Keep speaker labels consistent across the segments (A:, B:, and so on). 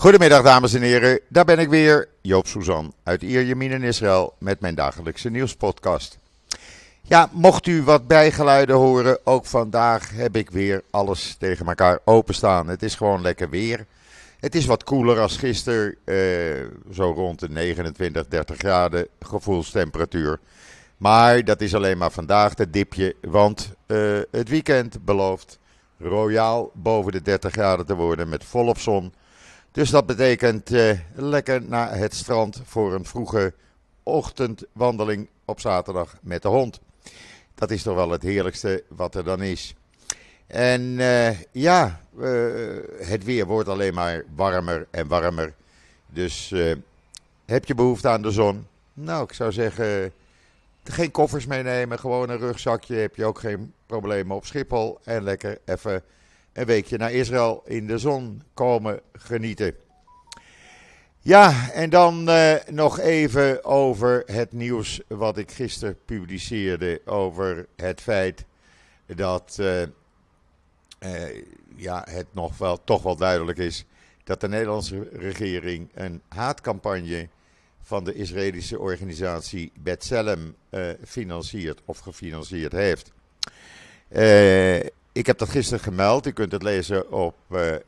A: Goedemiddag dames en heren, daar ben ik weer, Joop Suzan uit Ierjemien in Israël met mijn dagelijkse nieuwspodcast. Ja, mocht u wat bijgeluiden horen, ook vandaag heb ik weer alles tegen elkaar openstaan. Het is gewoon lekker weer. Het is wat koeler als gisteren, eh, zo rond de 29, 30 graden gevoelstemperatuur. Maar dat is alleen maar vandaag het dipje, want eh, het weekend belooft royaal boven de 30 graden te worden met volop zon. Dus dat betekent eh, lekker naar het strand voor een vroege ochtendwandeling op zaterdag met de hond. Dat is toch wel het heerlijkste wat er dan is. En eh, ja, eh, het weer wordt alleen maar warmer en warmer. Dus heb je behoefte aan de zon? Nou, ik zou zeggen, geen koffers meenemen, gewoon een rugzakje. Heb je ook geen problemen op Schiphol. En lekker even een weekje naar Israël in de zon komen genieten. Ja, en dan uh, nog even over het nieuws wat ik gisteren publiceerde over het feit dat uh, uh, ja, het nog wel, toch wel duidelijk is dat de Nederlandse regering een haatcampagne van de Israëlische organisatie B'Tselem financiert of gefinancierd heeft. Ik heb dat gisteren gemeld, u kunt het lezen op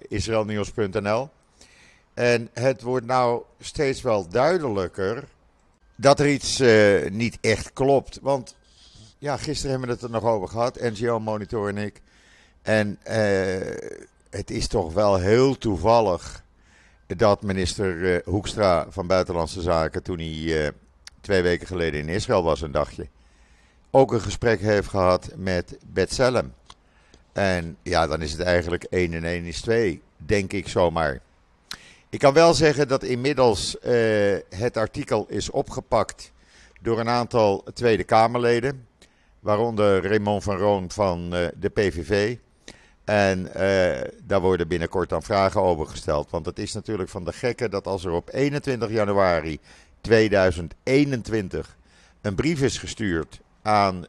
A: israelnieuws.nl. En het wordt nou steeds wel duidelijker dat er iets uh, niet echt klopt. Want ja, gisteren hebben we het er nog over gehad, NGO Monitor en ik. En uh, het is toch wel heel toevallig dat minister uh, Hoekstra van Buitenlandse Zaken, toen hij twee weken geleden in Israël was, een dagje, ook een gesprek heeft gehad met Betselem. En ja, dan is het eigenlijk 1 en 1 is 2, denk ik zomaar. Ik kan wel zeggen dat inmiddels uh, het artikel is opgepakt door een aantal Tweede Kamerleden. Waaronder Raymond van Roon van uh, de PVV. En uh, daar worden binnenkort dan vragen over gesteld. Want het is natuurlijk van de gekke dat als er op 21 januari 2021 een brief is gestuurd aan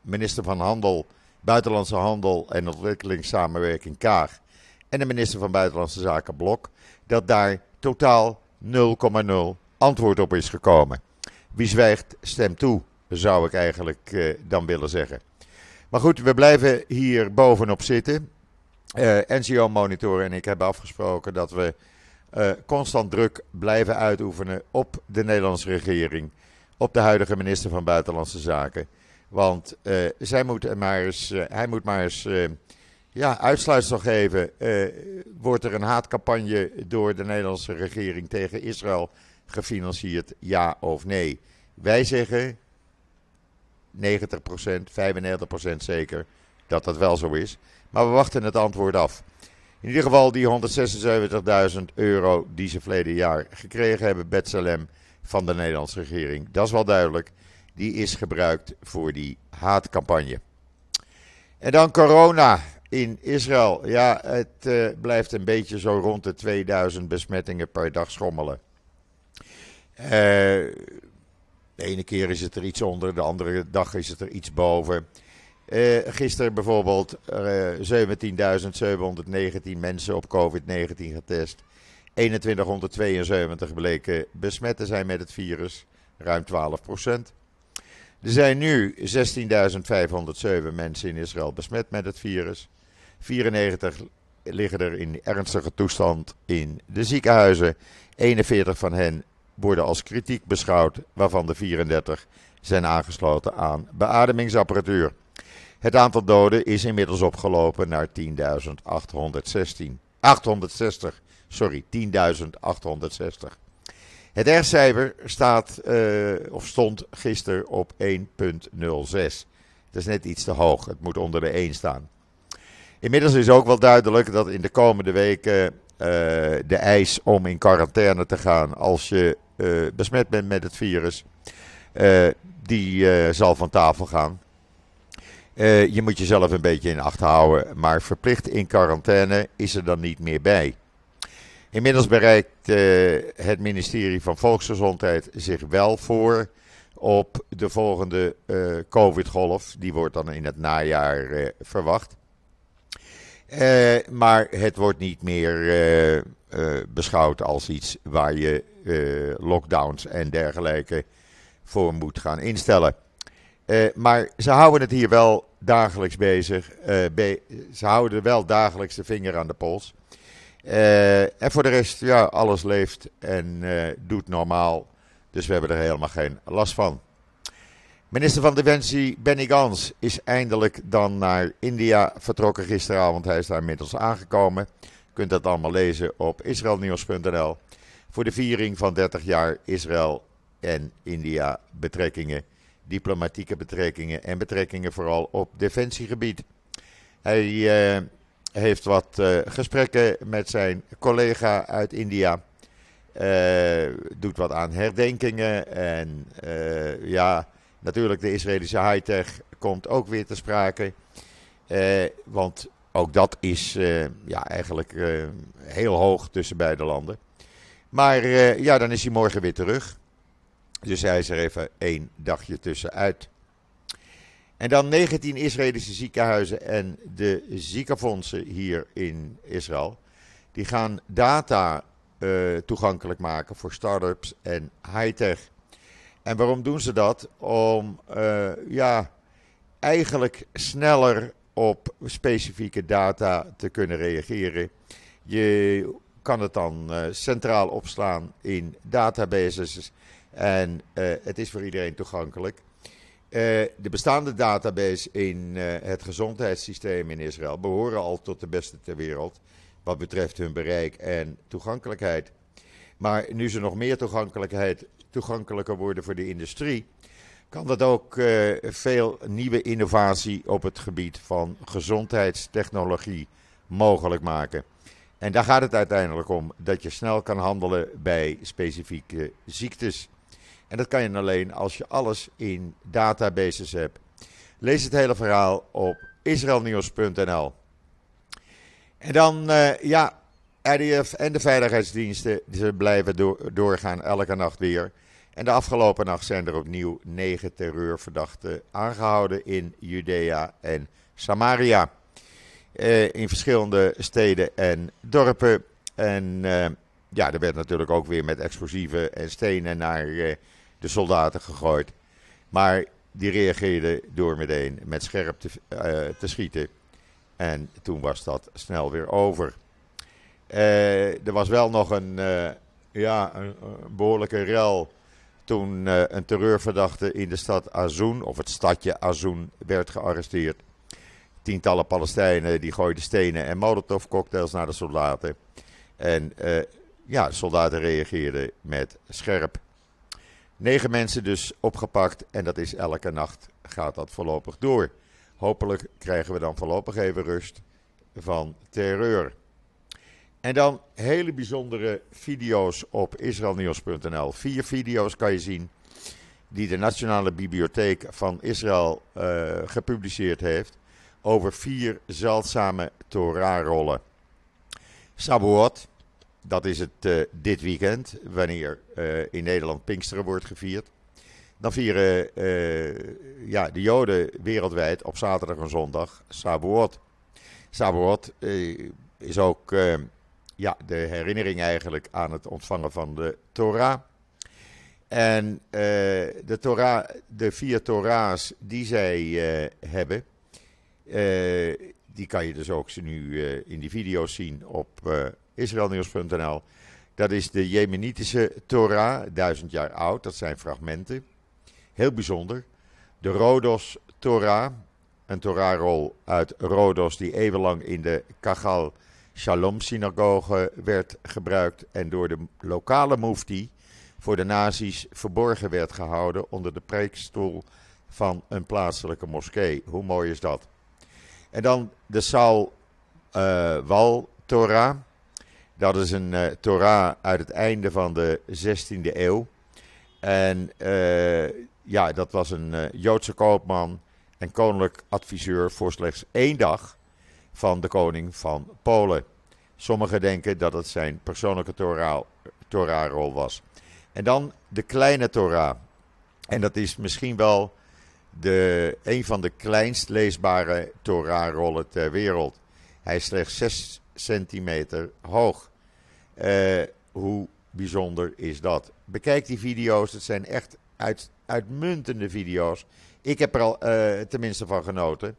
A: minister van Handel, Buitenlandse Handel en Ontwikkelingssamenwerking Kaag en de minister van Buitenlandse Zaken Blok, dat daar totaal 0,0 antwoord op is gekomen. Wie zwijgt, stemt toe, zou ik eigenlijk eh, dan willen zeggen. Maar goed, we blijven hier bovenop zitten. Uh, NCO Monitor en ik hebben afgesproken dat we uh, constant druk blijven uitoefenen op de Nederlandse regering, op de huidige minister van Buitenlandse Zaken. Want uh, zij moet maar eens, hij moet maar eens ja, uitsluitsel geven. Wordt er een haatcampagne door de Nederlandse regering tegen Israël gefinancierd, ja of nee? Wij zeggen 90%, 95% zeker dat dat wel zo is. Maar we wachten het antwoord af. In ieder geval die 176.000 euro die ze verleden jaar gekregen hebben, Betsalem, van de Nederlandse regering. Dat is wel duidelijk. Die is gebruikt voor die haatcampagne. En dan corona in Israël. Ja, het uh, blijft een beetje zo rond de 2000 besmettingen per dag schommelen. Uh, de ene keer is het er iets onder, de andere dag is het er iets boven. Uh, gisteren bijvoorbeeld 17.719 mensen op COVID-19 getest. 2172 bleken besmet te zijn met het virus, ruim 12 procent. Er zijn nu 16.507 mensen in Israël besmet met het virus. 94 liggen er in ernstige toestand in de ziekenhuizen. 41 van hen worden als kritiek beschouwd, waarvan de 34 zijn aangesloten aan beademingsapparatuur. Het aantal doden is inmiddels opgelopen naar 10.816. 860, sorry, 10.860. Het R-cijfer staat, uh, of stond gisteren op 1,06. Dat is net iets te hoog. Het moet onder de 1 staan. Inmiddels is ook wel duidelijk dat in de komende weken uh, de eis om in quarantaine te gaan als je uh, besmet bent met het virus, die zal van tafel gaan. je moet jezelf een beetje in acht houden, maar verplicht in quarantaine is er dan niet meer bij. Inmiddels bereikt het ministerie van Volksgezondheid zich wel voor op de volgende COVID-golf. Die wordt dan in het najaar verwacht. Uh, maar het wordt niet meer beschouwd als iets waar je lockdowns en dergelijke voor moet gaan instellen. maar ze houden het hier wel dagelijks bezig. ze houden wel dagelijks de vinger aan de pols. En voor de rest, ja, alles leeft en doet normaal. Dus we hebben er helemaal geen last van. Minister van Defensie Benny Gans is eindelijk dan naar India vertrokken gisteravond. Hij is daar inmiddels aangekomen. Je kunt dat allemaal lezen op israelnieuws.nl. Voor de viering van 30 jaar Israël en India betrekkingen. Diplomatieke betrekkingen en betrekkingen vooral op defensiegebied. Hij uh, heeft wat uh, gesprekken met zijn collega uit India. Uh, doet wat aan herdenkingen en ja Natuurlijk, de Israëlische high-tech komt ook weer te sprake. Eh, want ook dat is eh, ja, eigenlijk eh, heel hoog tussen beide landen. Maar eh, ja, dan is hij morgen weer terug. Dus hij is er even één dagje tussenuit. En dan 19 Israëlische ziekenhuizen en de ziekenfondsen hier in Israël. Die gaan data uh, toegankelijk maken voor start-ups en high-tech. En waarom doen ze dat? Om uh, ja, eigenlijk sneller op specifieke data te kunnen reageren. Je kan het dan uh, centraal opslaan in databases en het is voor iedereen toegankelijk. De bestaande database in het gezondheidssysteem in Israël behoren al tot de beste ter wereld wat betreft hun bereik en toegankelijkheid. Maar nu ze nog meer toegankelijkheid toegankelijker worden voor de industrie, kan dat ook uh, veel nieuwe innovatie op het gebied van gezondheidstechnologie mogelijk maken. En daar gaat het uiteindelijk om, dat je snel kan handelen bij specifieke ziektes. En dat kan je alleen als je alles in databases hebt. Lees het hele verhaal op israelnieuws.nl. En dan, uh, ja, RDF en de veiligheidsdiensten, ze blijven doorgaan elke nacht weer. En de afgelopen nacht zijn er opnieuw negen terreurverdachten aangehouden in Judea en Samaria. Eh, in verschillende steden en dorpen. En eh, ja, er werd natuurlijk ook weer met explosieven en stenen naar eh, de soldaten gegooid. Maar die reageerden door meteen met scherp te, eh, te schieten. En toen was dat snel weer over. Eh, er was wel nog een, eh, ja, een, behoorlijke rel toen een terreurverdachte in de stad Azoun, of het stadje Azoun, werd gearresteerd. Tientallen Palestijnen die gooiden stenen en molotovcocktails naar de soldaten. En ja, de soldaten reageerden met scherp. Negen mensen dus opgepakt en dat is elke nacht gaat dat voorlopig door. Hopelijk krijgen we dan voorlopig even rust van terreur. En dan hele bijzondere video's op israelnieuws.nl. Vier video's kan je zien die de Nationale Bibliotheek van Israël uh, gepubliceerd heeft over vier zeldzame Torah-rollen. Sabuot, dat is het uh, dit weekend, wanneer uh, in Nederland Pinksteren wordt gevierd. Dan vieren ja, de Joden wereldwijd op zaterdag en zondag Sabuot. Sabuot is ook ja, de herinnering eigenlijk aan het ontvangen van de Torah. En de, Torah, de vier Torahs die zij hebben, die kan je dus ook nu in die video's zien op israelnieuws.nl. Dat is de Jemenitische Torah, duizend jaar oud, dat zijn fragmenten. Heel bijzonder. De Rodos Torah, een Torahrol uit Rodos die eeuwenlang in de Kachal Shalom-synagoge werd gebruikt en door de lokale mufti voor de nazi's verborgen werd gehouden onder de preekstoel van een plaatselijke moskee. Hoe mooi is dat? En dan de Saul uh, Wal Torah. Dat is een uh, Torah uit het einde van de 16e eeuw. En uh, ja, dat was een Joodse koopman en koninklijk adviseur voor slechts één dag van de koning van Polen. Sommigen denken dat het zijn persoonlijke Torah-rol was. En dan de kleine Torah. En dat is misschien wel de, een van de kleinst leesbare Torah-rollen ter wereld. Hij is slechts 6 centimeter hoog. hoe bijzonder is dat? Bekijk die video's, het zijn echt uit, uitmuntende video's. Ik heb er al tenminste van genoten.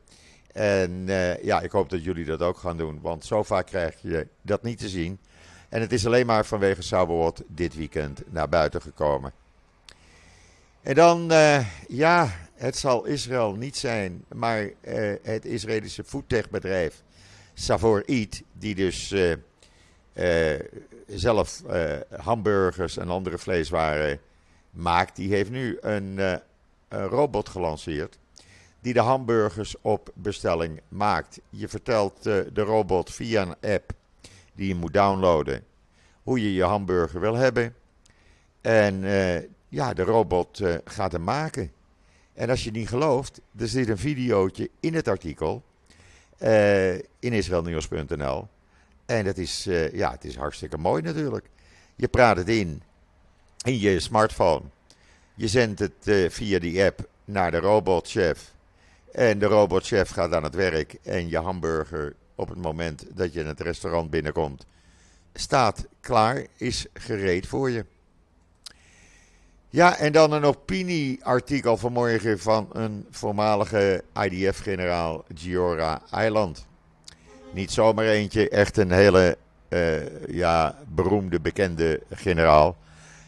A: En ja, ik hoop dat jullie dat ook gaan doen, want zo vaak krijg je dat niet te zien. En het is alleen maar vanwege Sauberwort dit weekend naar buiten gekomen. En dan, ja, het zal Israël niet zijn, maar het Israëlische foodtechbedrijf Savor Eat, die dus uh, zelf hamburgers en andere vleeswaren maakt, die heeft nu een, een robot gelanceerd die de hamburgers op bestelling maakt. Je vertelt de robot via een app die je moet downloaden hoe je je hamburger wil hebben. En ja, de robot gaat hem maken. En als je niet gelooft, er zit een videootje in het artikel uh, in israelnieuws.nl. En dat is, uh, ja, het is hartstikke mooi natuurlijk. Je praat het in, in je smartphone. Je zendt het via die app naar de robotchef. En de robotchef gaat aan het werk. En je hamburger op het moment dat je in het restaurant binnenkomt, staat klaar, is gereed voor je. Ja, en dan een opinieartikel vanmorgen van een voormalige IDF-generaal Giora Eiland. Niet zomaar eentje, echt een hele uh, ja, beroemde, bekende generaal.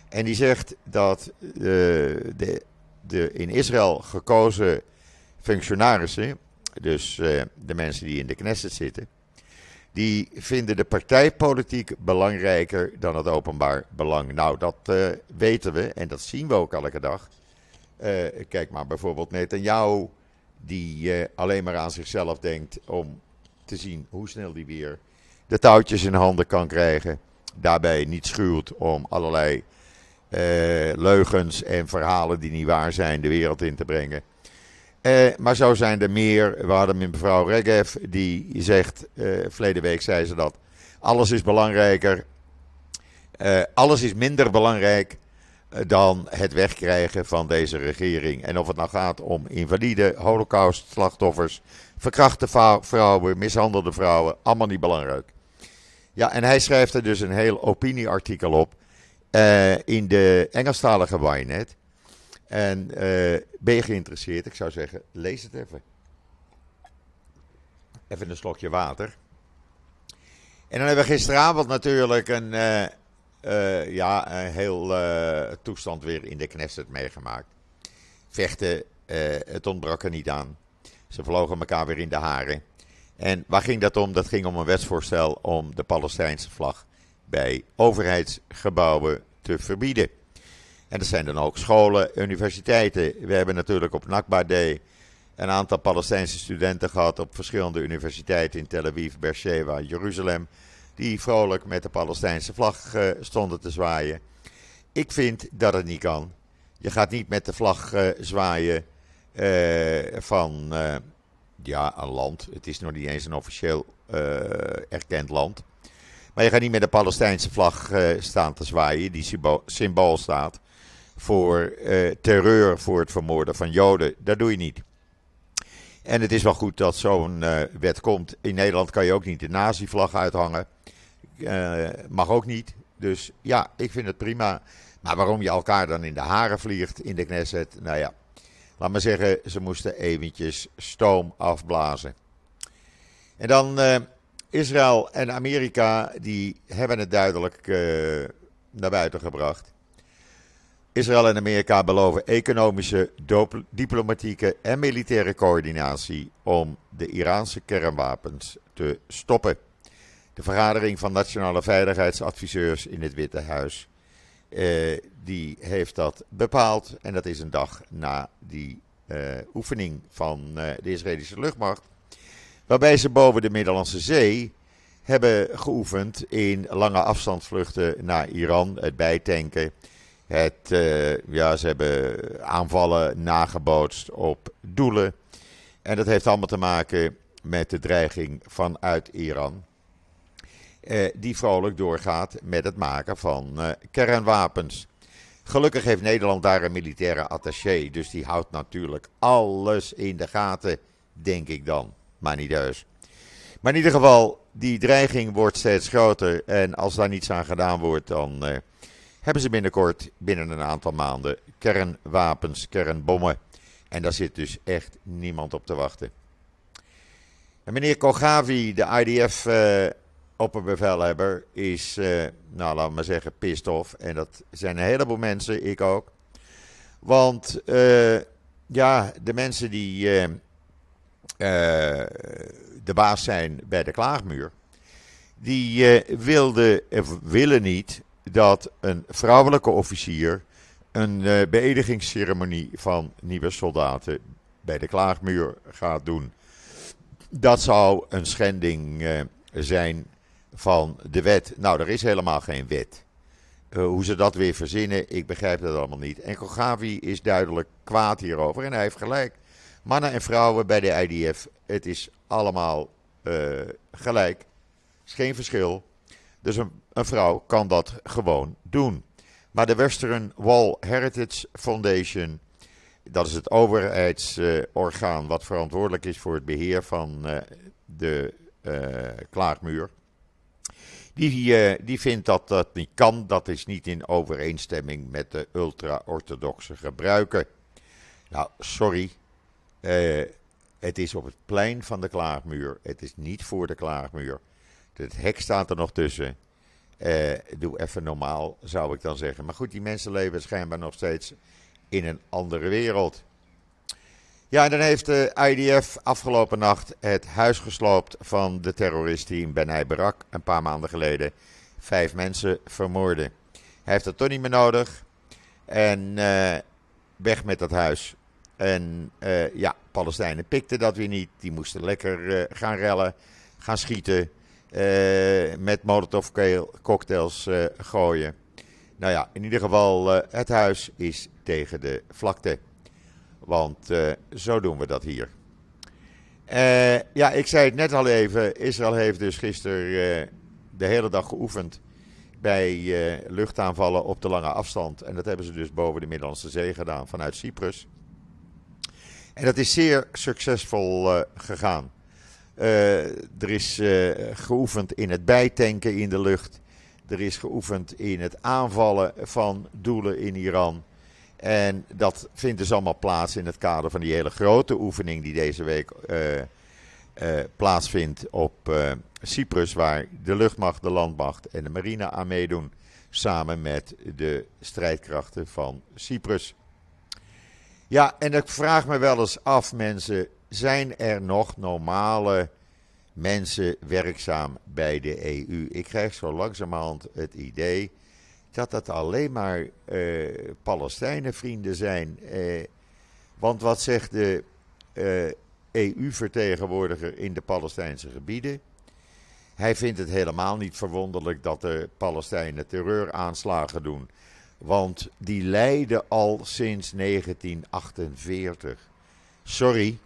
A: En die zegt dat uh, de, de in Israël gekozen functionarissen, dus uh, de mensen die in de Knesset zitten, die vinden de partijpolitiek belangrijker dan het openbaar belang. Nou, dat uh, weten we en dat zien we ook elke dag. Uh, kijk maar bijvoorbeeld Netanyahu, die uh, alleen maar aan zichzelf denkt om te zien hoe snel die weer de touwtjes in handen kan krijgen. Daarbij niet schuwt om allerlei leugens en verhalen die niet waar zijn de wereld in te brengen. Uh, maar zo zijn er meer. We hadden mevrouw Regev die zegt, uh, verleden week zei ze dat, alles is belangrijker, uh, alles is minder belangrijk dan het wegkrijgen van deze regering. En of het nou gaat om invalide, holocaust-slachtoffers, verkrachte vrouwen, mishandelde vrouwen, allemaal niet belangrijk. Ja, en hij schrijft er dus een heel opinieartikel op in de Engelstalige Wynet. En uh, ben je geïnteresseerd? Ik zou zeggen, lees het even. Even een slokje water. En dan hebben we gisteravond natuurlijk een, uh, uh, ja, een heel toestand weer in de Knesset meegemaakt. Vechten, het ontbrak er niet aan. Ze vlogen elkaar weer in de haren. En waar ging dat om? Dat ging om een wetsvoorstel om de Palestijnse vlag bij overheidsgebouwen te verbieden. En dat zijn dan ook scholen, universiteiten. We hebben natuurlijk op Nakba Day een aantal Palestijnse studenten gehad op verschillende universiteiten in Tel Aviv, Beersheba, Jeruzalem. Die vrolijk met de Palestijnse vlag uh, stonden te zwaaien. Ik vind dat het niet kan. Je gaat niet met de vlag uh, zwaaien uh, van ja, een land. Het is nog niet eens een officieel erkend land. Maar je gaat niet met de Palestijnse vlag staan te zwaaien, die symbool staat voor eh, terreur, voor het vermoorden van Joden. Dat doe je niet. En het is wel goed dat zo'n uh, wet komt. In Nederland kan je ook niet de nazi-vlag uithangen. Uh, mag ook niet. Dus ja, ik vind het prima. Maar waarom je elkaar dan in de haren vliegt in de Knesset? Nou ja, laat maar zeggen, ze moesten eventjes stoom afblazen. En dan Israël en Amerika, die hebben het duidelijk naar buiten gebracht. Israël en Amerika beloven economische, diplomatieke en militaire coördinatie om de Iraanse kernwapens te stoppen. De vergadering van nationale veiligheidsadviseurs in het Witte Huis eh, die heeft dat bepaald. En dat is een dag na die eh, oefening van eh, de Israëlische luchtmacht. Waarbij ze boven de Middellandse Zee hebben geoefend in lange afstandsvluchten naar Iran, het bijtanken uh, ja, ze hebben aanvallen nagebootst op doelen. En dat heeft allemaal te maken met de dreiging vanuit Iran. Uh, die vrolijk doorgaat met het maken van uh, kernwapens. Gelukkig heeft Nederland daar een militaire attaché. Dus die houdt natuurlijk alles in de gaten, denk ik dan. Maar niet heus. Maar in ieder geval, die dreiging wordt steeds groter. En als daar niets aan gedaan wordt, dan hebben ze binnenkort, binnen een aantal maanden, kernwapens, kernbommen. En daar zit dus echt niemand op te wachten. En meneer Kogavi, de IDF-opperbevelhebber, uh, is, uh, nou we maar zeggen, pissed off. En dat zijn een heleboel mensen, ik ook. Want ja, de mensen die de baas zijn bij de klaagmuur, die wilden, of willen niet dat een vrouwelijke officier een uh, beëdigingsceremonie van nieuwe soldaten bij de klaagmuur gaat doen. Dat zou een schending uh, zijn van de wet. Nou, er is helemaal geen wet. Uh, hoe ze dat weer verzinnen, ik begrijp dat allemaal niet. En Kogavi is duidelijk kwaad hierover en hij heeft gelijk. Mannen en vrouwen bij de IDF, het is allemaal gelijk. Er is geen verschil. Dus een, een vrouw kan dat gewoon doen. Maar de Western Wall Heritage Foundation, dat is het overheidsorgaan wat verantwoordelijk is voor het beheer van uh, de uh, klaagmuur. Die, uh, die vindt dat dat niet kan. Dat is niet in overeenstemming met de ultra-orthodoxe gebruiken. Nou, sorry. het is op het plein van de klaagmuur. Het is niet voor de klaagmuur. Het hek staat er nog tussen. Uh, doe even normaal, zou ik dan zeggen. Maar goed, die mensen leven schijnbaar nog steeds in een andere wereld. Ja, en dan heeft de IDF afgelopen nacht het huis gesloopt van de terrorist die in Barak een paar maanden geleden vijf mensen vermoordde. Hij heeft dat toch niet meer nodig. En uh, weg met dat huis. En uh, ja, Palestijnen pikten dat weer niet. Die moesten lekker gaan rellen, gaan schieten. Uh, met molotov cocktails uh, gooien. Nou ja, in ieder geval, uh, het huis is tegen de vlakte. Want zo doen we dat hier. ja, ik zei het net al even. Israël heeft dus gisteren de hele dag geoefend bij luchtaanvallen op de lange afstand. En dat hebben ze dus boven de Middellandse Zee gedaan vanuit Cyprus. En dat is zeer succesvol gegaan. Uh, er is uh, geoefend in het bijtanken in de lucht. Er is geoefend in het aanvallen van doelen in Iran. En dat vindt dus allemaal plaats in het kader van die hele grote oefening die deze week uh, plaatsvindt op Cyprus, waar de luchtmacht, de landmacht en de marine aan meedoen, samen met de strijdkrachten van Cyprus. Ja, en ik vraag me wel eens af, mensen, zijn er nog normale mensen werkzaam bij de EU? Ik krijg zo langzamerhand het idee dat dat alleen maar uh, Palestijnenvrienden zijn. Uh, want wat zegt de uh, eh, EU-vertegenwoordiger in de Palestijnse gebieden? Hij vindt het helemaal niet verwonderlijk dat de Palestijnen terreuraanslagen doen. Want die lijden al sinds 1948. Sorry,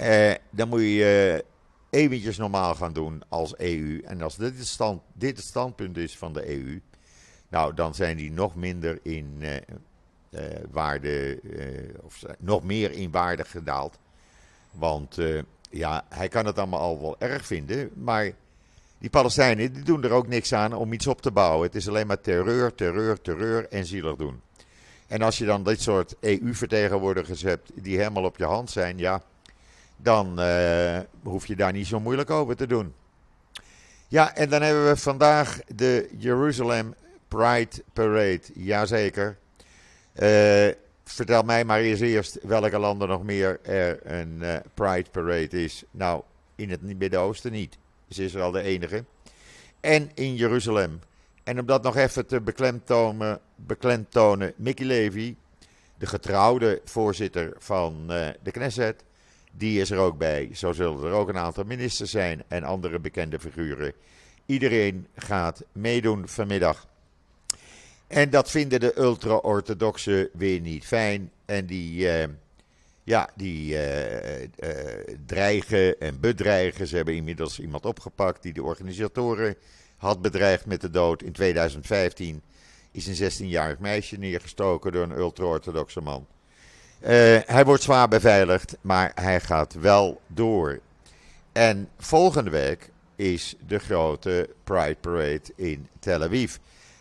A: uh, dan moet je eventjes normaal gaan doen als EU. En als dit het, dit standpunt is van de EU, nou dan zijn die nog minder in uh, waarde, of nog meer in waarde gedaald. Want ja, hij kan het allemaal al wel erg vinden, maar die Palestijnen die doen er ook niks aan om iets op te bouwen. Het is alleen maar terreur, terreur, terreur en zielig doen. En als je dan dit soort EU-vertegenwoordigers hebt die helemaal op je hand zijn, ja, dan uh, hoef je daar niet zo moeilijk over te doen. Ja, en dan hebben we vandaag de Jerusalem Pride Parade. Jazeker. Uh, vertel mij maar eens eerst welke landen nog meer er een uh, Pride Parade is. Nou, in het Midden-Oosten niet. Dus Israël de enige. En in Jeruzalem. En om dat nog even te beklemtonen, beklemtonen Mickey Levy, de getrouwde voorzitter van de Knesset, die is er ook bij. Zo zullen er ook een aantal ministers zijn en andere bekende figuren. Iedereen gaat meedoen vanmiddag. En dat vinden de ultra-orthodoxen weer niet fijn. En die, uh, ja, die uh, uh, dreigen en bedreigen. Ze hebben inmiddels iemand opgepakt die de organisatoren had bedreigd met de dood. In 2015 is een 16-jarig meisje neergestoken door een ultra-orthodoxe man. Uh, hij wordt zwaar beveiligd, maar hij gaat wel door. En volgende week is de grote Pride Parade in Tel Aviv.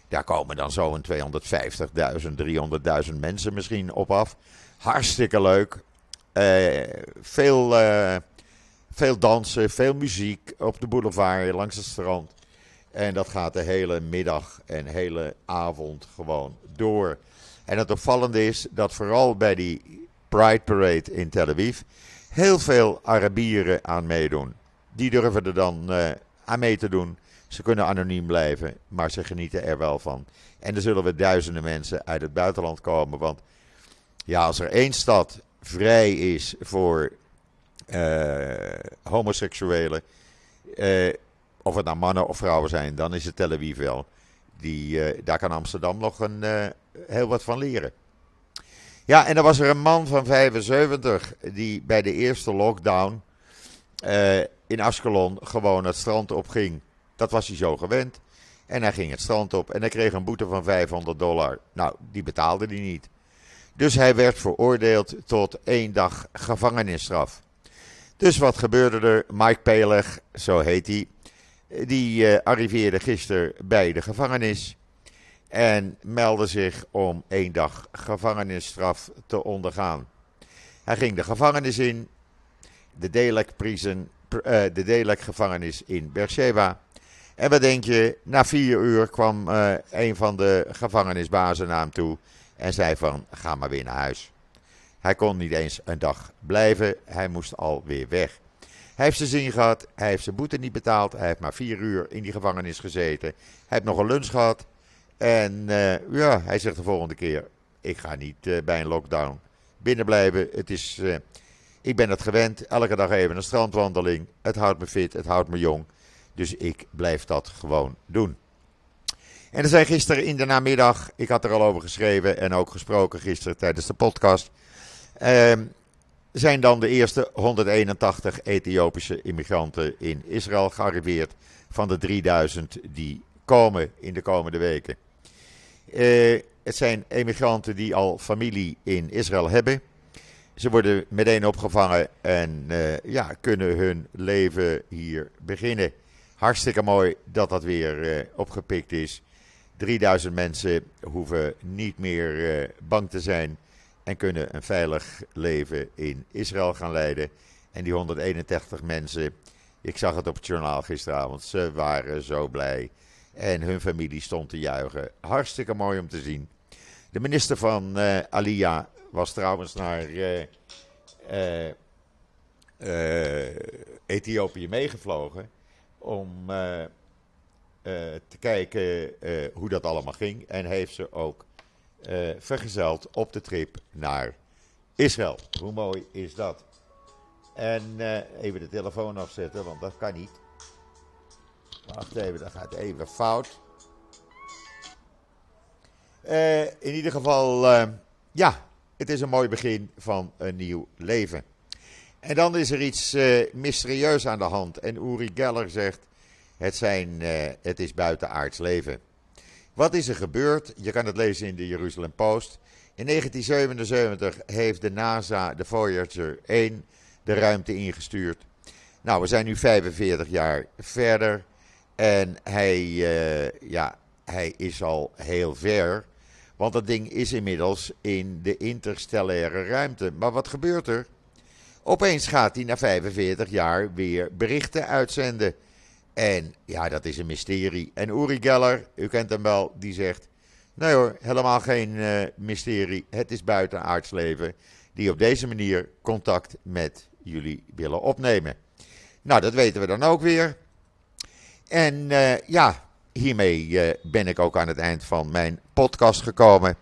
A: Daar komen dan zo'n 250.000, 300.000 mensen misschien op af. Hartstikke leuk. Uh, veel, uh, veel dansen, veel muziek op de boulevard langs het strand. En dat gaat de hele middag en hele avond gewoon door. En het opvallende is dat vooral bij die Pride Parade in Tel Aviv heel veel Arabieren aan meedoen. Die durven er dan uh, aan mee te doen. Ze kunnen anoniem blijven, maar ze genieten er wel van. En er zullen we duizenden mensen uit het buitenland komen. Want ja, als er één stad vrij is voor uh, homoseksuelen, uh, of het nou mannen of vrouwen zijn, dan is het Tel Aviv wel. Die, daar kan Amsterdam nog een, heel wat van leren. Ja, en dan was er een man van 75 die bij de eerste lockdown in Askelon gewoon het strand op ging. Dat was hij zo gewend. En hij ging het strand op en hij kreeg een boete van 500 dollar. Nou, die betaalde hij niet. Dus hij werd veroordeeld tot één dag gevangenisstraf. Dus wat gebeurde er? Mike Peleg, zo heet hij, die uh, arriveerde gisteren bij de gevangenis. En meldde zich om één dag gevangenisstraf te ondergaan. Hij ging de gevangenis in, de Delek prison, uh, de Delek gevangenis in Beersheba. En wat denk je, na vier uur kwam uh, een van de gevangenisbazen naar hem toe en zei van ga maar weer naar huis. Hij kon niet eens een dag blijven, hij moest alweer weg. Hij heeft zijn zin gehad, hij heeft zijn boete niet betaald, hij heeft maar vier uur in die gevangenis gezeten. Hij heeft nog een lunch gehad en uh, ja, hij zegt de volgende keer, ik ga niet uh, bij een lockdown binnen blijven. Het is, uh, ik ben het gewend, elke dag even een strandwandeling. Het houdt me fit, het houdt me jong. Dus ik blijf dat gewoon doen. En er zijn gisteren in de namiddag, ik had er al over geschreven en ook gesproken gisteren tijdens de podcast. Uh, zijn dan de eerste 181 Ethiopische immigranten in Israël gearriveerd van de 3000 die komen in de komende weken. Uh, het zijn immigranten die al familie in Israël hebben. Ze worden meteen opgevangen en uh, ja, kunnen hun leven hier beginnen. Hartstikke mooi dat dat weer uh, opgepikt is. 3000 mensen hoeven niet meer bang te zijn en kunnen een veilig leven in Israël gaan leiden. En die 181 mensen, ik zag het op het journaal gisteravond, ze waren zo blij. En hun familie stond te juichen. Hartstikke mooi om te zien. De minister van uh, Alia was trouwens naar uh, uh, Ethiopië meegevlogen om te kijken hoe dat allemaal ging. En heeft ze ook vergezeld op de trip naar Israël. Hoe mooi is dat? En even de telefoon afzetten, want dat kan niet. Wacht even, dat gaat even fout. Uh, in ieder geval, ja, het is een mooi begin van een nieuw leven. En dan is er iets mysterieus aan de hand. En Uri Geller zegt, het, zijn, het is buitenaards leven. Wat is er gebeurd? Je kan het lezen in de Jeruzalem Post. In 1977 heeft de NASA de Voyager 1 de ruimte ingestuurd. Nou, we zijn nu 45 jaar verder. En hij, uh, ja, hij is al heel ver. Want dat ding is inmiddels in de interstellaire ruimte. Maar wat gebeurt er? Opeens gaat hij na 45 jaar weer berichten uitzenden. En ja, dat is een mysterie. En Uri Geller, u kent hem wel, die zegt: Nee hoor, helemaal geen uh, mysterie. Het is buitenaards leven die op deze manier contact met jullie willen opnemen. Nou, dat weten we dan ook weer. En uh, ja, hiermee uh, ben ik ook aan het eind van mijn podcast gekomen.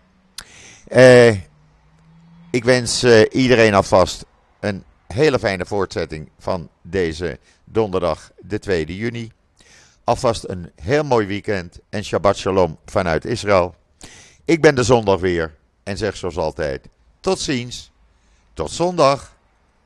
A: ik wens iedereen alvast een hele fijne voortzetting van deze donderdag de 2 juni. Alvast een heel mooi weekend en Shabbat Shalom vanuit Israël. Ik ben de zondag weer en zeg zoals altijd: tot ziens, tot zondag.